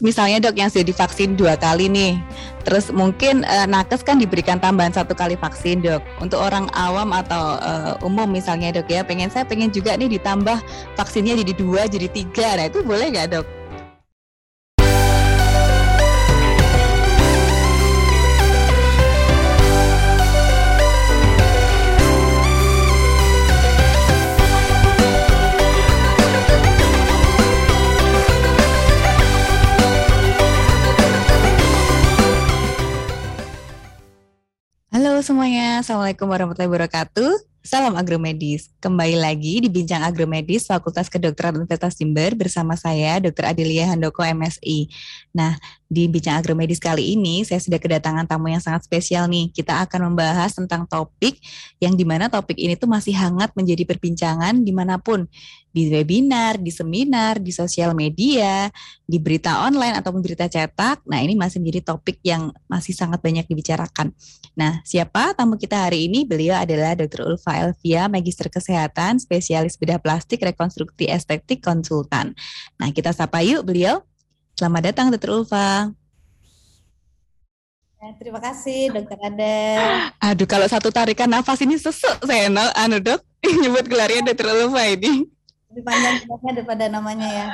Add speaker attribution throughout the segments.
Speaker 1: misalnya dok yang sudah divaksin dua kali nih, terus mungkin uh, nakes kan diberikan tambahan satu kali vaksin dok. Untuk orang awam atau uh, umum misalnya dok ya, pengen saya pengen juga nih ditambah vaksinnya jadi dua jadi tiga, nah itu boleh nggak dok? Semuanya, Assalamualaikum warahmatullahi wabarakatuh. Salam agromedis. Kembali lagi di Bincang Agromedis Fakultas Kedokteran Universitas Jember bersama saya Dr. Adelia Handoko MSI. Nah, di Bincang Agromedis kali ini saya sudah kedatangan tamu yang sangat spesial nih. Kita akan membahas tentang topik yang di mana topik ini tuh masih hangat menjadi perbincangan di mana pun di webinar, di seminar, di sosial media, di berita online ataupun berita cetak. Nah, ini masih menjadi topik yang masih sangat banyak dibicarakan. Nah, siapa tamu kita hari ini? Beliau adalah Dr. Ulfa Elvia, Magister Kesehatan, spesialis bedah plastik, rekonstruksi estetik, konsultan. Nah, kita sapa yuk beliau. Selamat datang, Dr. Ulfa.
Speaker 2: Ya, terima kasih, Dokter Adel.
Speaker 1: Aduh, kalau satu tarikan nafas ini sesek saya, anu dok, nyebut gelarnya Dr. Ulfa ini.
Speaker 2: Lebih panjang daripada namanya ya.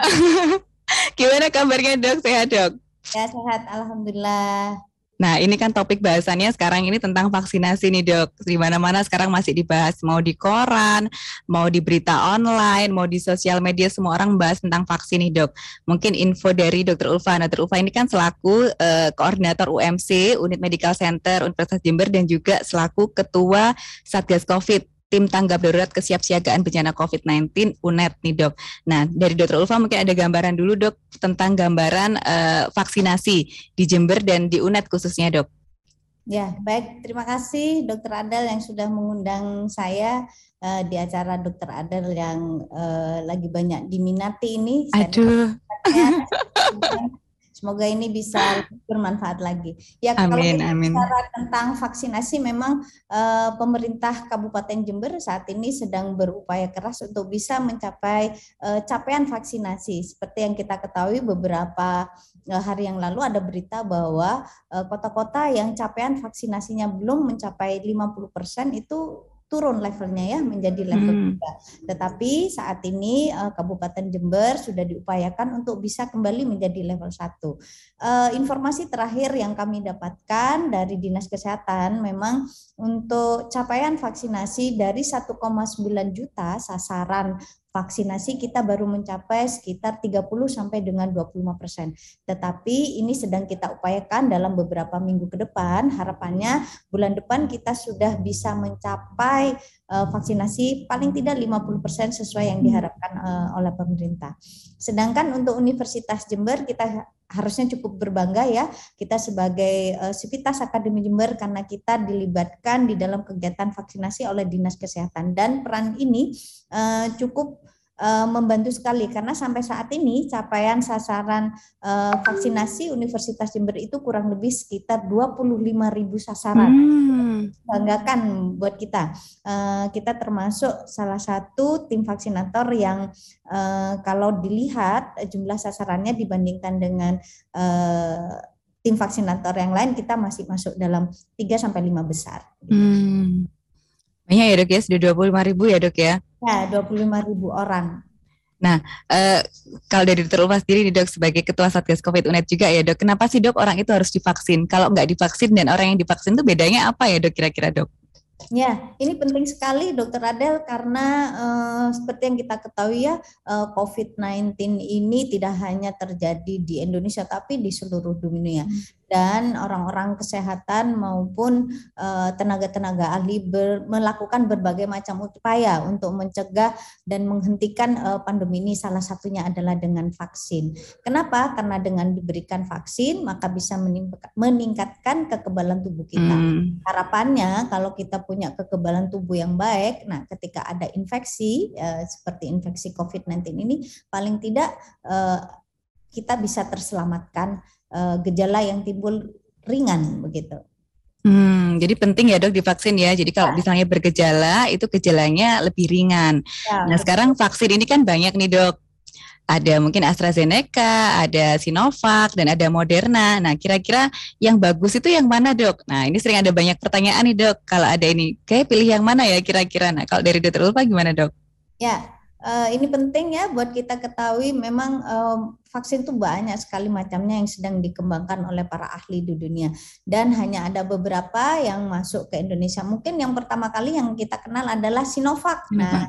Speaker 1: Gimana kabarnya dok? Sehat dok?
Speaker 2: Ya sehat, Alhamdulillah.
Speaker 1: Nah, ini kan topik bahasannya sekarang ini tentang vaksinasi nih, Dok. Di mana-mana sekarang masih dibahas, mau di koran, mau di berita online, mau di sosial media, semua orang membahas tentang vaksin nih, Dok. Mungkin info dari Dr. Ulfa. Nah, Dr. Ulfa ini kan selaku uh, koordinator UMC, Unit Medical Center Universitas Jember dan juga selaku ketua Satgas Covid tim tanggap darurat kesiapsiagaan bencana COVID-19 UNED nih dok. Nah dari Dokter Ulfa mungkin ada gambaran dulu dok tentang gambaran uh, vaksinasi di Jember dan di UNED khususnya dok.
Speaker 2: Ya baik terima kasih Dokter Adel yang sudah mengundang saya uh, di acara Dokter Adel yang uh, lagi banyak diminati ini.
Speaker 1: Aduh.
Speaker 2: Semoga ini bisa bermanfaat lagi.
Speaker 1: Ya amin, kalau amin.
Speaker 2: bicara tentang vaksinasi, memang uh, pemerintah Kabupaten Jember saat ini sedang berupaya keras untuk bisa mencapai uh, capaian vaksinasi. Seperti yang kita ketahui beberapa uh, hari yang lalu ada berita bahwa kota-kota yang capaian vaksinasinya belum mencapai 50% itu turun levelnya ya menjadi level hmm. 3. Tetapi saat ini uh, Kabupaten Jember sudah diupayakan untuk bisa kembali menjadi level 1. Uh, eh, informasi terakhir yang kami dapatkan dari Dinas Kesehatan memang untuk capaian vaksinasi dari 1,9 juta sasaran vaksinasi kita baru mencapai sekitar 30 sampai dengan 25 persen. Tetapi ini sedang kita upayakan dalam beberapa minggu ke depan. Harapannya bulan depan kita sudah bisa mencapai uh, vaksinasi paling tidak 50 persen sesuai yang diharapkan uh, oleh pemerintah. Sedangkan untuk Universitas Jember kita harusnya cukup berbangga ya kita sebagai uh, Sivitas Akademi Jember karena kita dilibatkan di dalam kegiatan vaksinasi oleh Dinas Kesehatan dan peran ini uh, cukup membantu sekali karena sampai saat ini capaian sasaran uh, vaksinasi Universitas Jember itu kurang lebih sekitar 25 ribu sasaran. Hmm. Banggakan buat kita. Uh, kita termasuk salah satu tim vaksinator yang kalau dilihat jumlah sasarannya dibandingkan dengan tim vaksinator yang lain kita masih masuk dalam 3 sampai 5 besar.
Speaker 1: Hmm. Banyak ya dok ya, sudah 25 ribu ya dok ya?
Speaker 2: Ya, 25 ribu orang.
Speaker 1: Nah, eh, kalau dari Dr. Ulfa sendiri dok sebagai ketua Satgas COVID UNED juga ya dok, kenapa sih dok orang itu harus divaksin? Kalau nggak divaksin dan orang yang divaksin itu bedanya apa ya dok kira-kira dok?
Speaker 2: Ya, ini penting sekali Dokter Adel karena uh, seperti yang kita ketahui ya eh, COVID-19 ini tidak hanya terjadi di Indonesia tapi di seluruh dunia. Dan orang-orang kesehatan maupun eh, tenaga-tenaga uh, ahli ber, melakukan berbagai macam upaya untuk mencegah dan menghentikan uh, pandemi ini salah satunya adalah dengan vaksin. Kenapa? Karena dengan diberikan vaksin maka bisa meningkatkan kekebalan tubuh kita. Hmm. Harapannya kalau kita punya kekebalan tubuh yang baik, nah ketika ada infeksi uh, seperti infeksi COVID-19 ini paling tidak uh, kita bisa terselamatkan uh, gejala yang timbul ringan begitu.
Speaker 1: Hmm, jadi penting ya dok divaksin ya. Jadi kalau ya. misalnya bergejala itu gejalanya lebih ringan. Ya, nah sekarang vaksin ini kan banyak nih dok. ada mungkin AstraZeneca, ada Sinovac, dan ada Moderna. Nah, kira-kira yang bagus itu yang mana dok? Nah, ini sering ada banyak pertanyaan nih dok. Kalau ada ini, kayak pilih yang mana ya kira-kira? Nah, kalau dari dokter Ulfa gimana dok?
Speaker 2: Ya, uh, ini penting ya buat kita ketahui memang um, vaksin itu banyak sekali macamnya yang sedang dikembangkan oleh para ahli di dunia dan hanya ada beberapa yang masuk ke Indonesia. Mungkin yang pertama kali yang kita kenal adalah Sinovac. Nah,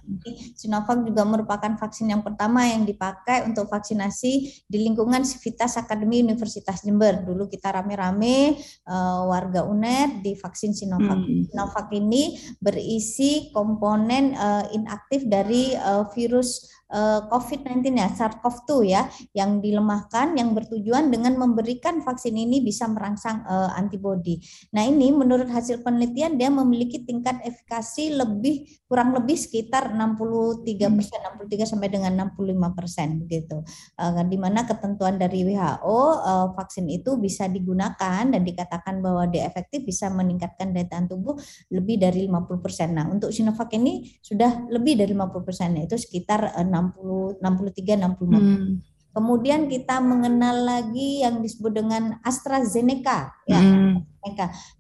Speaker 2: Sinovac juga merupakan vaksin yang pertama yang dipakai untuk vaksinasi di lingkungan Civitas Akademi Universitas Jember. Dulu kita rame-rame uh, warga UNED di vaksin Sinovac. Hmm. Sinovac ini berisi komponen uh, inaktif dari uh, virus COVID-19 ya, SARS-CoV-2 ya, yang dilemahkan yang bertujuan dengan memberikan vaksin ini bisa merangsang uh, antibodi. Nah, ini menurut hasil penelitian dia memiliki tingkat efikasi lebih kurang lebih sekitar 63 persen, 63 sampai dengan 65 persen begitu. Uh, di mana ketentuan dari WHO uh, vaksin itu bisa digunakan dan dikatakan bahwa dia efektif bisa meningkatkan daya tahan tubuh lebih dari 50 persen. Nah, untuk Sinovac ini sudah lebih dari 50 persen, yaitu sekitar uh, 60 63 65. Hmm. Kemudian kita mengenal lagi yang disebut dengan AstraZeneca ya. Hmm.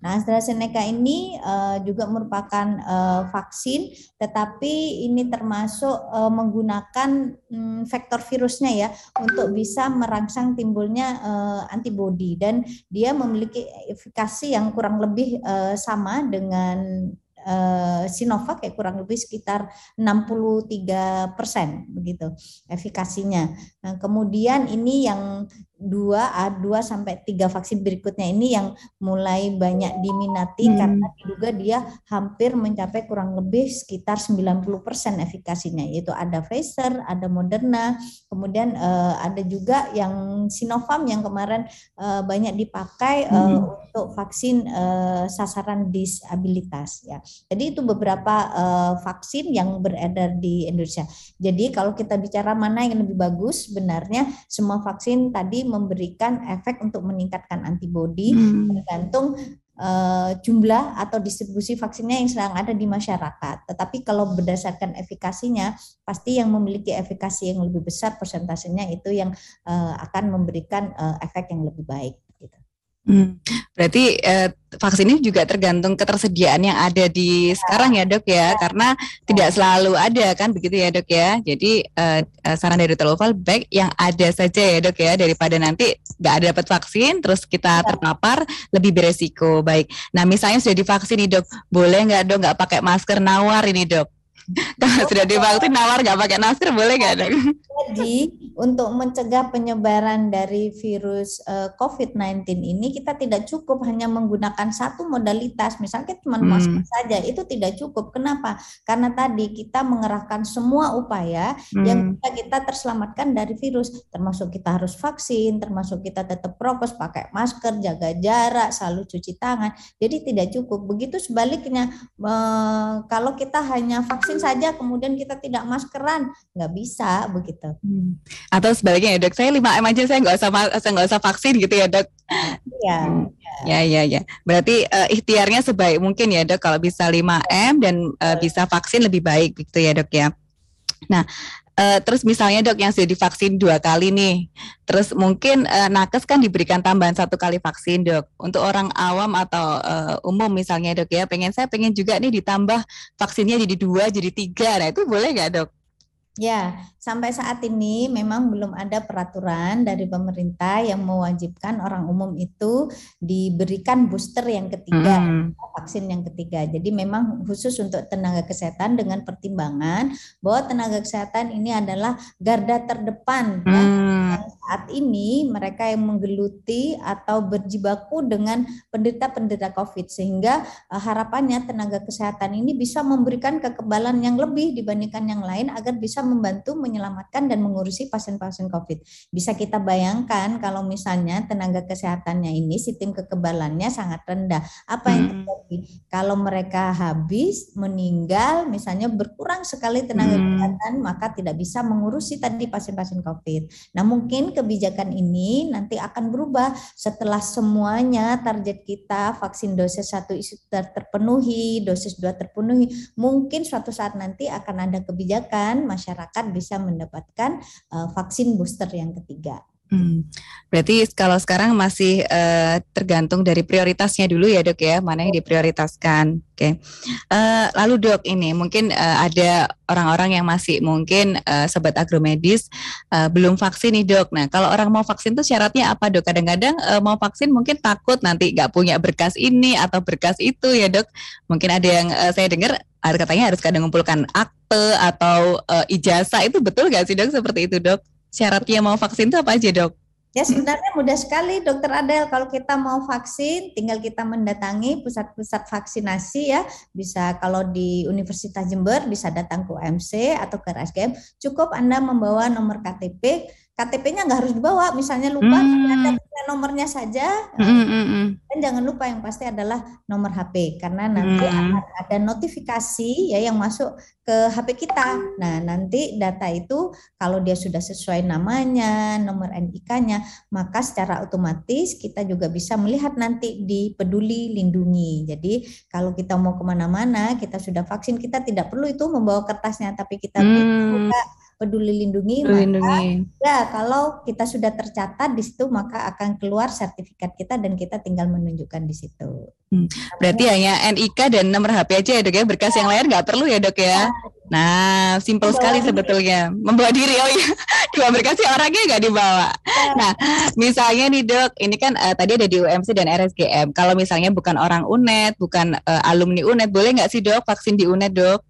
Speaker 2: Nah, AstraZeneca ini uh, juga merupakan uh, vaksin tetapi ini termasuk uh, menggunakan um, vektor virusnya ya untuk bisa merangsang timbulnya uh, antibodi dan dia memiliki efikasi yang kurang lebih uh, sama dengan uh, Sinovac ya kurang lebih sekitar 63 persen begitu efikasinya. Nah, kemudian ini yang dua A2 sampai tiga vaksin berikutnya ini yang mulai banyak diminati hmm. karena diduga dia hampir mencapai kurang lebih sekitar 90% efikasinya yaitu ada Pfizer, ada Moderna, kemudian uh, ada juga yang Sinovac yang kemarin uh, banyak dipakai uh, hmm. untuk vaksin uh, sasaran disabilitas ya. Jadi itu beberapa uh, vaksin yang beredar di Indonesia. Jadi kalau kita bicara mana yang lebih bagus sebenarnya semua vaksin tadi memberikan efek untuk meningkatkan antibodi hmm. tergantung uh, jumlah atau distribusi vaksinnya yang sedang ada di masyarakat. Tetapi kalau berdasarkan efikasinya, pasti yang memiliki efikasi yang lebih besar persentasenya itu yang uh, akan memberikan uh, efek yang lebih baik.
Speaker 1: Hmm, berarti eh, vaksin ini juga tergantung ketersediaan yang ada di sekarang ya dok ya, karena tidak selalu ada kan begitu ya dok ya. Jadi eh, eh saran dari Dr. baik yang ada saja ya dok ya daripada nanti nggak ada dapat vaksin terus kita ya. terpapar lebih beresiko baik. Nah misalnya sudah divaksin nih dok, boleh nggak dok nggak pakai masker nawar ini dok? Kalau sudah divaksin nawar nggak pakai masker boleh nggak dok?
Speaker 2: Jadi untuk mencegah penyebaran dari virus uh, eh, COVID-19 ini kita tidak cukup hanya menggunakan satu modalitas, misalnya cuma hmm. masker saja itu tidak cukup. Kenapa? Karena tadi kita mengerahkan semua upaya hmm. yang kita kita terselamatkan dari virus, termasuk kita harus vaksin, termasuk kita tetap prokes, pakai masker, jaga jarak, selalu cuci tangan. Jadi tidak cukup. Begitu sebaliknya, uh, kalau kita hanya vaksin vaksin saja kemudian kita tidak maskeran. Nggak bisa begitu. Hmm.
Speaker 1: atau sebaliknya ya dok saya 5 m aja saya nggak usah saya nggak usah vaksin gitu ya dok?
Speaker 2: Iya. Hmm.
Speaker 1: ya ya ya. Berarti uh, ikhtiarnya sebaik mungkin ya dok kalau bisa 5 m dan uh, bisa vaksin lebih baik gitu ya dok ya? Nah Uh, terus misalnya dok yang sudah divaksin dua kali nih, terus mungkin uh, nakes kan diberikan tambahan satu kali vaksin dok. Untuk orang awam atau uh, umum misalnya dok ya, pengen saya pengen juga nih ditambah vaksinnya jadi dua jadi tiga, nah itu boleh nggak dok?
Speaker 2: Ya, sampai saat ini memang belum ada peraturan dari pemerintah yang mewajibkan orang umum itu diberikan booster yang ketiga, hmm. vaksin yang ketiga. Jadi memang khusus untuk tenaga kesehatan dengan pertimbangan bahwa tenaga kesehatan ini adalah garda terdepan. Ya. Hmm. Ya. Saat ini mereka yang menggeluti atau berjibaku dengan penderita-penderita COVID sehingga uh, harapannya tenaga kesehatan ini bisa memberikan kekebalan yang lebih dibandingkan yang lain agar bisa membantu menyelamatkan dan mengurusi pasien-pasien COVID. Bisa kita bayangkan kalau misalnya tenaga kesehatannya ini sistem kekebalannya sangat rendah. Apa yang hmm. terjadi? Kalau mereka habis, meninggal, misalnya berkurang sekali tenaga hmm. kesehatan, maka tidak bisa mengurusi tadi pasien-pasien COVID. Nah mungkin kebijakan ini nanti akan berubah setelah semuanya target kita vaksin dosis satu sudah terpenuhi, dosis dua terpenuhi. Mungkin suatu saat nanti akan ada kebijakan masyarakat masyarakat bisa mendapatkan uh, vaksin booster yang ketiga.
Speaker 1: Hmm. Berarti kalau sekarang masih uh, tergantung dari prioritasnya dulu ya dok ya, mana yang diprioritaskan. Oke. Okay. Uh, lalu dok ini mungkin uh, ada orang-orang yang masih mungkin uh, sobat agromedis uh, belum vaksin nih dok. Nah kalau orang mau vaksin tuh syaratnya apa dok? Kadang-kadang uh, mau vaksin mungkin takut nanti nggak punya berkas ini atau berkas itu ya dok. Mungkin ada yang uh, saya dengar katanya harus kadang mengumpulkan akte atau uh, ijazah itu betul nggak sih dok seperti itu dok? Syaratnya mau vaksin itu apa aja dok?
Speaker 2: Ya sebenarnya mudah sekali dokter Adel. Kalau kita mau vaksin tinggal kita mendatangi pusat-pusat vaksinasi ya. Bisa kalau di Universitas Jember bisa datang ke UMC atau ke RSGM cukup Anda membawa nomor KTP KTP-nya nggak harus dibawa, misalnya lupa hmm. ada nomornya saja, hmm, hmm, hmm. dan jangan lupa yang pasti adalah nomor HP karena nanti hmm. akan ada notifikasi ya yang masuk ke HP kita. Nah nanti data itu kalau dia sudah sesuai namanya, nomor NIK-nya, maka secara otomatis kita juga bisa melihat nanti di Peduli Lindungi. Jadi kalau kita mau ke mana-mana, kita sudah vaksin, kita tidak perlu itu membawa kertasnya, tapi kita hmm. buka Peduli Lindungi, Peduli maka ya kalau kita sudah tercatat di situ maka akan keluar sertifikat kita dan kita tinggal menunjukkan di situ.
Speaker 1: Hmm. Berarti hanya NIK dan nomor HP aja ya dok ya, berkas ya. yang lain nggak perlu ya dok ya? ya. Nah, simpel sekali diri. sebetulnya. Membawa diri, oh iya. Dua berkas orangnya nggak dibawa. Ya. Nah, misalnya nih dok, ini kan uh, tadi ada di UMC dan RSGM. Kalau misalnya bukan orang UNED, bukan uh, alumni UNED, boleh nggak sih dok vaksin di UNED dok?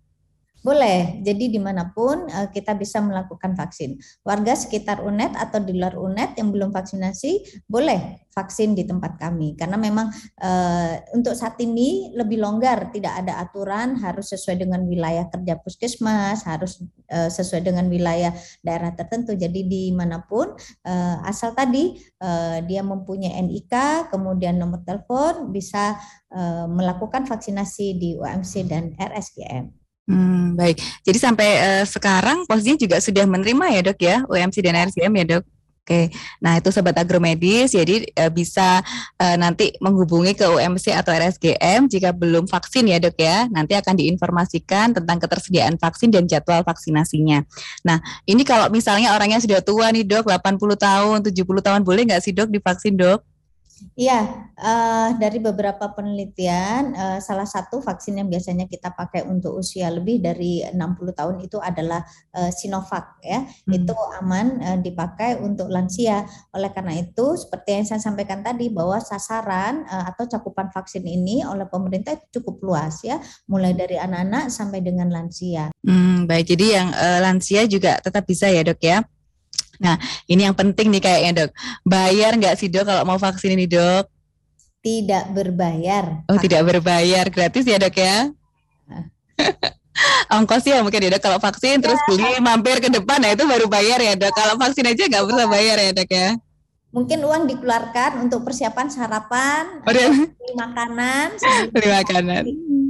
Speaker 2: Boleh, jadi di mana pun uh, kita bisa melakukan vaksin. Warga sekitar UNED atau di luar UNED yang belum vaksinasi boleh vaksin di tempat kami karena memang uh, untuk saat ini lebih longgar, tidak ada aturan harus sesuai dengan wilayah kerja puskesmas, harus uh, sesuai dengan wilayah daerah tertentu. Jadi di mana pun asal tadi dia mempunyai NIK, kemudian nomor telepon bisa melakukan vaksinasi di UMC dan RSGM.
Speaker 1: Hmm, baik. Jadi sampai uh, sekarang posisinya juga sudah menerima ya dok ya UMC dan RSGM ya dok. Oke, nah itu sobat agromedis, jadi uh, bisa uh, nanti menghubungi ke UMC atau RSGM jika belum vaksin ya dok ya. Nanti akan diinformasikan tentang ketersediaan vaksin dan jadwal vaksinasinya. Nah ini kalau misalnya orangnya sudah tua nih dok, 80 tahun, 70 tahun, boleh nggak sih dok divaksin dok?
Speaker 2: Iya, uh, dari beberapa penelitian, uh, salah satu vaksin yang biasanya kita pakai untuk usia lebih dari 60 tahun itu adalah uh, Sinovac ya. Hmm. Itu aman uh, dipakai untuk lansia. Oleh karena itu, seperti yang saya sampaikan tadi bahwa sasaran uh, atau cakupan vaksin ini oleh pemerintah cukup luas ya, mulai dari anak-anak sampai dengan lansia.
Speaker 1: Hmm, baik, jadi yang uh, lansia juga tetap bisa ya, Dok ya? Nah, ini yang penting nih kayaknya dok. Bayar nggak sih dok kalau mau vaksin ini dok?
Speaker 2: Tidak berbayar.
Speaker 1: Oh, tidak berbayar, gratis ya dok ya? Ongkos ya mungkin ya dok kalau vaksin ya. terus beli mampir ke depan, nah itu baru bayar ya dok. Kalau vaksin aja nggak usah bayar ya dok ya?
Speaker 2: mungkin uang dikeluarkan untuk persiapan sarapan, beli makanan,
Speaker 1: beli makanan.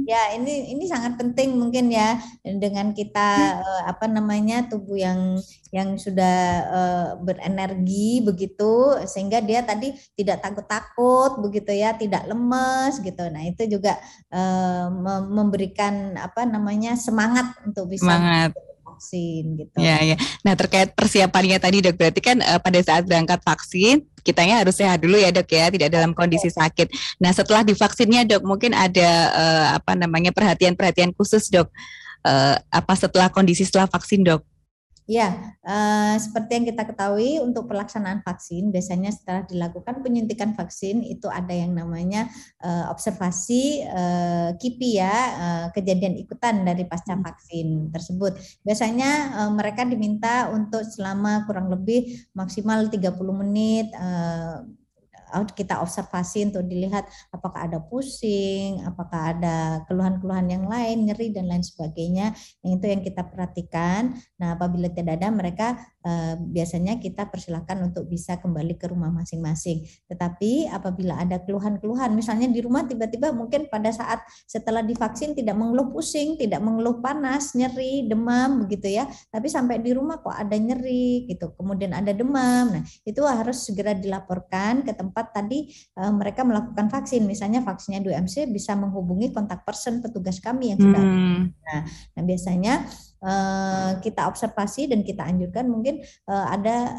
Speaker 2: Ya, ini ini sangat penting mungkin ya dengan kita uh, apa namanya tubuh yang yang sudah uh, berenergi begitu sehingga dia tadi tidak takut-takut begitu ya, tidak lemes gitu. Nah, itu juga uh, memberikan apa namanya semangat untuk bisa
Speaker 1: semangat vaksin gitu. Ya, ya. Nah terkait persiapannya tadi dok, berarti kan uh, pada saat berangkat vaksin kitanya harus sehat dulu ya dok ya, tidak dalam kondisi sakit. Nah setelah divaksinnya dok, mungkin ada uh, apa namanya perhatian-perhatian khusus dok, uh, apa setelah kondisi setelah vaksin dok?
Speaker 2: Ya, uh, seperti yang kita ketahui untuk pelaksanaan vaksin biasanya setelah dilakukan penyuntikan vaksin itu ada yang namanya uh, observasi uh, KIPI ya, uh, kejadian ikutan dari pasca hmm. vaksin tersebut. Biasanya mereka diminta untuk selama kurang lebih maksimal 30 menit kita observasi untuk dilihat apakah ada pusing, apakah ada keluhan-keluhan yang lain, nyeri dan lain sebagainya. Yang itu yang kita perhatikan. Nah, apabila tidak ada mereka eh, biasanya kita persilahkan untuk bisa kembali ke rumah masing-masing. Tetapi apabila ada keluhan-keluhan, misalnya di rumah tiba-tiba mungkin pada saat setelah divaksin tidak mengeluh pusing, tidak mengeluh panas, nyeri, demam begitu ya. Tapi sampai di rumah kok ada nyeri gitu, kemudian ada demam. Nah, itu harus segera dilaporkan ke tempat tadi uh, mereka melakukan vaksin, misalnya vaksinnya di UMC bisa menghubungi kontak person petugas kami yang sudah. Hmm. Nah, nah biasanya uh, kita observasi dan kita anjurkan mungkin uh, ada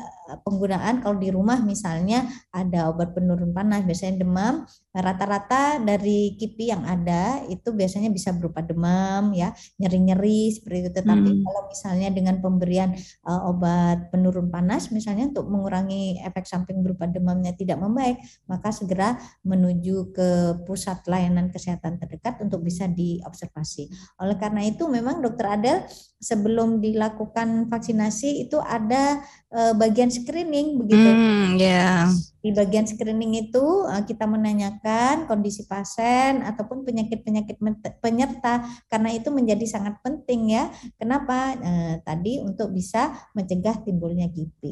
Speaker 2: penggunaan kalau di rumah misalnya ada obat penurun panas biasanya demam rata-rata dari KIPI yang ada itu biasanya bisa berupa demam ya nyeri-nyeri seperti itu tetapi hmm. kalau misalnya dengan pemberian uh, obat penurun panas misalnya untuk mengurangi efek samping berupa demamnya tidak membaik maka segera menuju ke pusat layanan kesehatan terdekat untuk bisa diobservasi oleh karena itu memang dokter Adel sebelum dilakukan vaksinasi itu ada uh, bagian screening begitu. Hmm,
Speaker 1: yeah.
Speaker 2: Di bagian screening itu uh, kita menanyakan kondisi pasien ataupun penyakit-penyakit penyerta karena itu menjadi sangat penting ya. Kenapa? Uh, tadi untuk bisa mencegah timbulnya GP.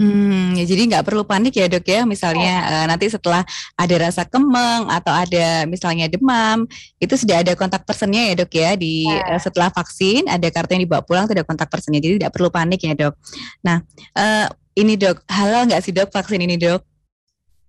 Speaker 1: Hmm, ya jadi nggak perlu panik ya dok ya. Misalnya oh. uh, nanti setelah ada rasa kemeng atau ada misalnya demam, itu sudah ada kontak personnya ya dok ya di uh, setelah vaksin ada kartu yang dibawa pulang sudah kontak personnya. Jadi tidak perlu panik ya dok. Nah uh, ini dok halal nggak sih dok vaksin ini dok?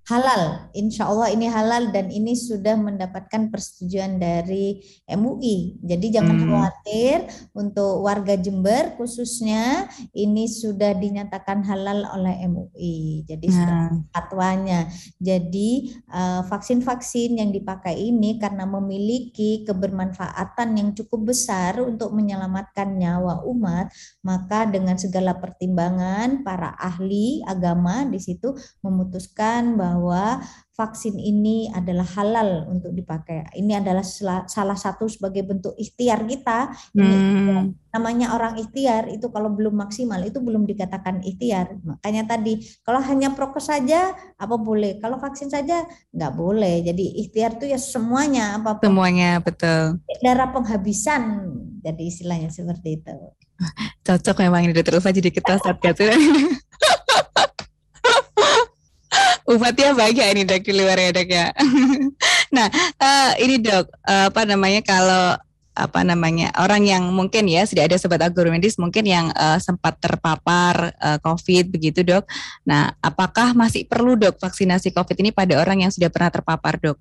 Speaker 2: Halal. Insya Allah ini halal dan ini sudah mendapatkan persetujuan dari MUI. Jadi jangan hmm. khawatir untuk warga Jember khususnya ini sudah dinyatakan halal oleh MUI. Jadi nah. sudah fatwanya. Jadi uh, vaksin-vaksin yang dipakai ini karena memiliki kebermanfaatan yang cukup besar untuk menyelamatkan nyawa umat, maka dengan segala pertimbangan para ahli agama di situ memutuskan bahwa bahwa vaksin ini adalah halal untuk dipakai. Ini adalah salah satu sebagai bentuk ikhtiar kita. Ini hmm. namanya orang ikhtiar itu kalau belum maksimal itu belum dikatakan ikhtiar. Makanya tadi kalau hanya prokes saja apa boleh, kalau vaksin saja nggak boleh. Jadi ikhtiar itu ya semuanya apa
Speaker 1: Semuanya betul.
Speaker 2: Darah penghabisan jadi istilahnya seperti itu.
Speaker 1: Cocok memang ini dokter Ulfa jadi kita saat Umatnya banyak ini dok di luar ya dok ya. nah uh, ini dok uh, apa namanya kalau apa namanya orang yang mungkin ya sudah ada sobat agromedis mungkin yang uh, sempat terpapar uh, COVID begitu dok. Nah apakah masih perlu dok vaksinasi COVID ini pada orang yang sudah pernah terpapar dok?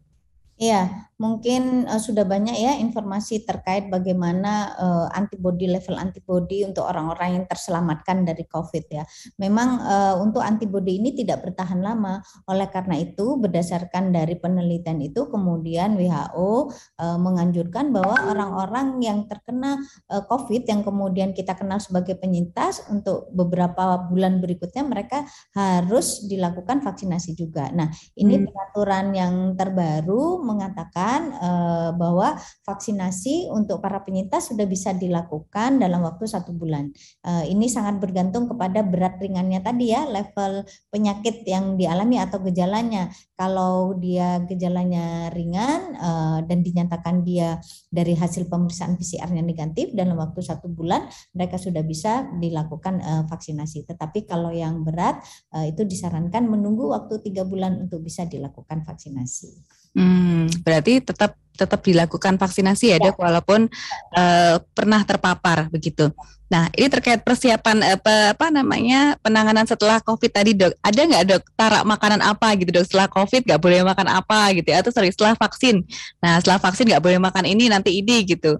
Speaker 2: Iya, mungkin uh, sudah banyak ya informasi terkait bagaimana uh, antibody level antibody untuk orang-orang yang terselamatkan dari COVID ya. Memang uh, untuk antibody ini tidak bertahan lama. Oleh karena itu, berdasarkan dari penelitian itu, kemudian WHO uh, menganjurkan bahwa orang-orang yang terkena uh, COVID yang kemudian kita kenal sebagai penyintas untuk beberapa bulan berikutnya mereka harus dilakukan vaksinasi juga. Nah, ini hmm. peraturan yang terbaru mengatakan uh, bahwa vaksinasi untuk para penyintas sudah bisa dilakukan dalam waktu satu bulan. Uh, ini sangat bergantung kepada berat ringannya tadi ya, level penyakit yang dialami atau gejalanya. Kalau dia gejalanya ringan uh, dan dinyatakan dia dari hasil pemeriksaan PCR-nya negatif dalam waktu satu bulan, mereka sudah bisa dilakukan vaksinasi. Tetapi kalau yang berat itu disarankan menunggu waktu tiga bulan untuk bisa dilakukan vaksinasi.
Speaker 1: Hmm, berarti tetap tetap dilakukan vaksinasi ya dok, ya. walaupun uh, pernah terpapar begitu. Nah, ini terkait persiapan apa, apa namanya penanganan setelah COVID tadi dok, ada nggak dok tarak makanan apa gitu dok setelah COVID nggak boleh makan apa gitu ya, atau sorry setelah vaksin. Nah, setelah vaksin nggak boleh makan ini nanti ini gitu.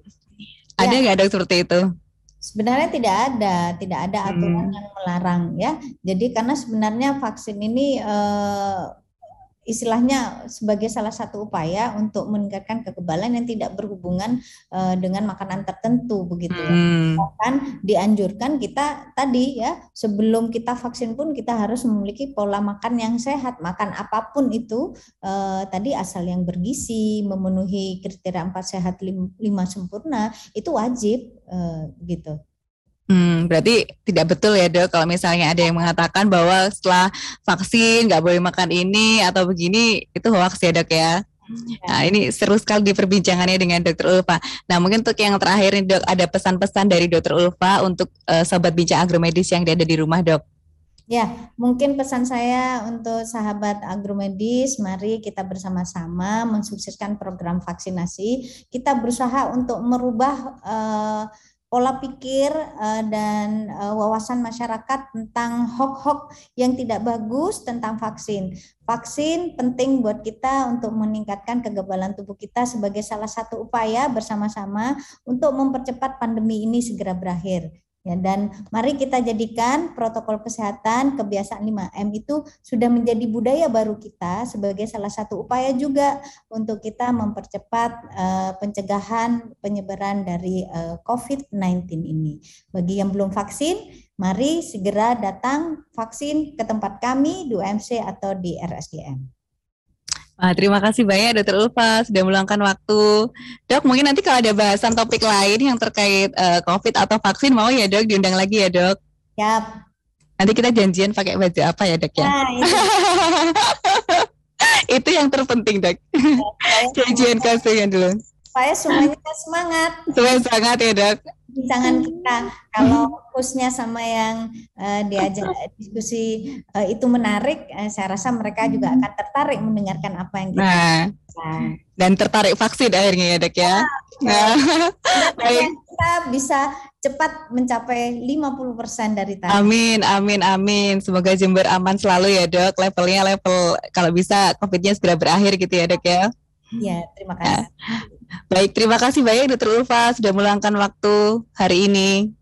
Speaker 1: Ada ya. nggak ya. dok seperti itu?
Speaker 2: Sebenarnya tidak ada, tidak ada aturan hmm. yang melarang ya. Jadi karena sebenarnya vaksin ini eh, istilahnya sebagai salah satu upaya untuk meningkatkan kekebalan yang tidak berhubungan uh, dengan makanan tertentu begitu ya. Hmm. Bahkan dianjurkan kita tadi ya sebelum kita vaksin pun kita harus memiliki pola makan yang sehat, makan apa pun itu uh, tadi asal yang bergizi, memenuhi kriteria empat sehat lima sempurna itu wajib uh, gitu.
Speaker 1: Hmm, berarti tidak betul ya dok kalau misalnya ada yang mengatakan bahwa setelah vaksin nggak boleh makan ini atau begini itu hoax ya dok ya. Nah ini seru sekali di perbincangannya dengan dokter Ulfa. Nah mungkin untuk yang terakhir nih dok ada pesan-pesan dari dokter Ulfa untuk uh, sobat bincang agromedis yang ada di rumah dok.
Speaker 2: Ya, mungkin pesan saya untuk sahabat agromedis, mari kita bersama-sama mensukseskan program vaksinasi. Kita berusaha untuk merubah uh, pola pikir uh, dan uh, wawasan masyarakat tentang hoax-hoax yang tidak bagus tentang vaksin. Vaksin penting buat kita untuk meningkatkan kekebalan tubuh kita sebagai salah satu upaya bersama-sama untuk mempercepat pandemi ini segera berakhir. Ya, dan mari kita jadikan protokol kesehatan kebiasaan 5M itu sudah menjadi budaya baru kita sebagai salah satu upaya juga untuk kita mempercepat uh, pencegahan penyebaran dari uh, eh, COVID-19 ini. Bagi yang belum vaksin, mari segera datang vaksin ke tempat kami di UMC atau di RSDM.
Speaker 1: Wah, terima kasih banyak Dokter Ulfa sudah meluangkan waktu. Dok, mungkin nanti kalau ada bahasan topik lain yang terkait uh, COVID atau vaksin mau ya Dok diundang lagi ya Dok.
Speaker 2: Yap.
Speaker 1: Nanti kita janjian pakai baju apa ya Dok ya? Nah, itu. itu yang terpenting Dok. Ya, janjian kasih dulu.
Speaker 2: Saya semuanya semangat.
Speaker 1: Semangat ya Dok
Speaker 2: bincangan kita. Kalau fokusnya sama yang uh, diajak diskusi uh, itu menarik, uh, saya rasa mereka juga akan tertarik mendengarkan apa yang kita. Nah,
Speaker 1: nah. dan tertarik vaksin akhirnya ya dok ya. Nah,
Speaker 2: nah. kita bisa cepat mencapai 50% dari target.
Speaker 1: Amin, amin, amin. Semoga Jember aman selalu ya dok. Levelnya level kalau bisa COVID-nya segera berakhir gitu ya dok ya.
Speaker 2: Iya, terima kasih.
Speaker 1: Baik, terima kasih banyak Dokter Ulfa sudah meluangkan waktu hari ini.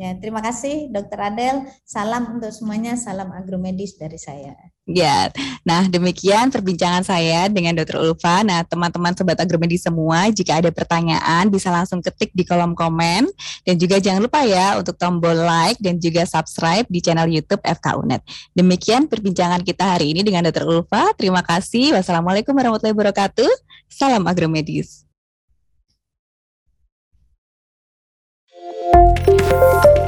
Speaker 2: Ya, terima kasih Dokter Adel. Salam untuk semuanya, salam agromedis dari saya.
Speaker 1: Ya, nah demikian perbincangan saya dengan Dokter Ulfa. Nah, teman-teman sobat agromedis semua, jika ada pertanyaan bisa langsung ketik di kolom komen dan juga jangan lupa ya untuk tombol like dan juga subscribe di channel YouTube FKUNet. Demikian perbincangan kita hari ini dengan Dokter Ulfa. Terima kasih. Wassalamualaikum warahmatullahi wabarakatuh. Salam agromedis. Música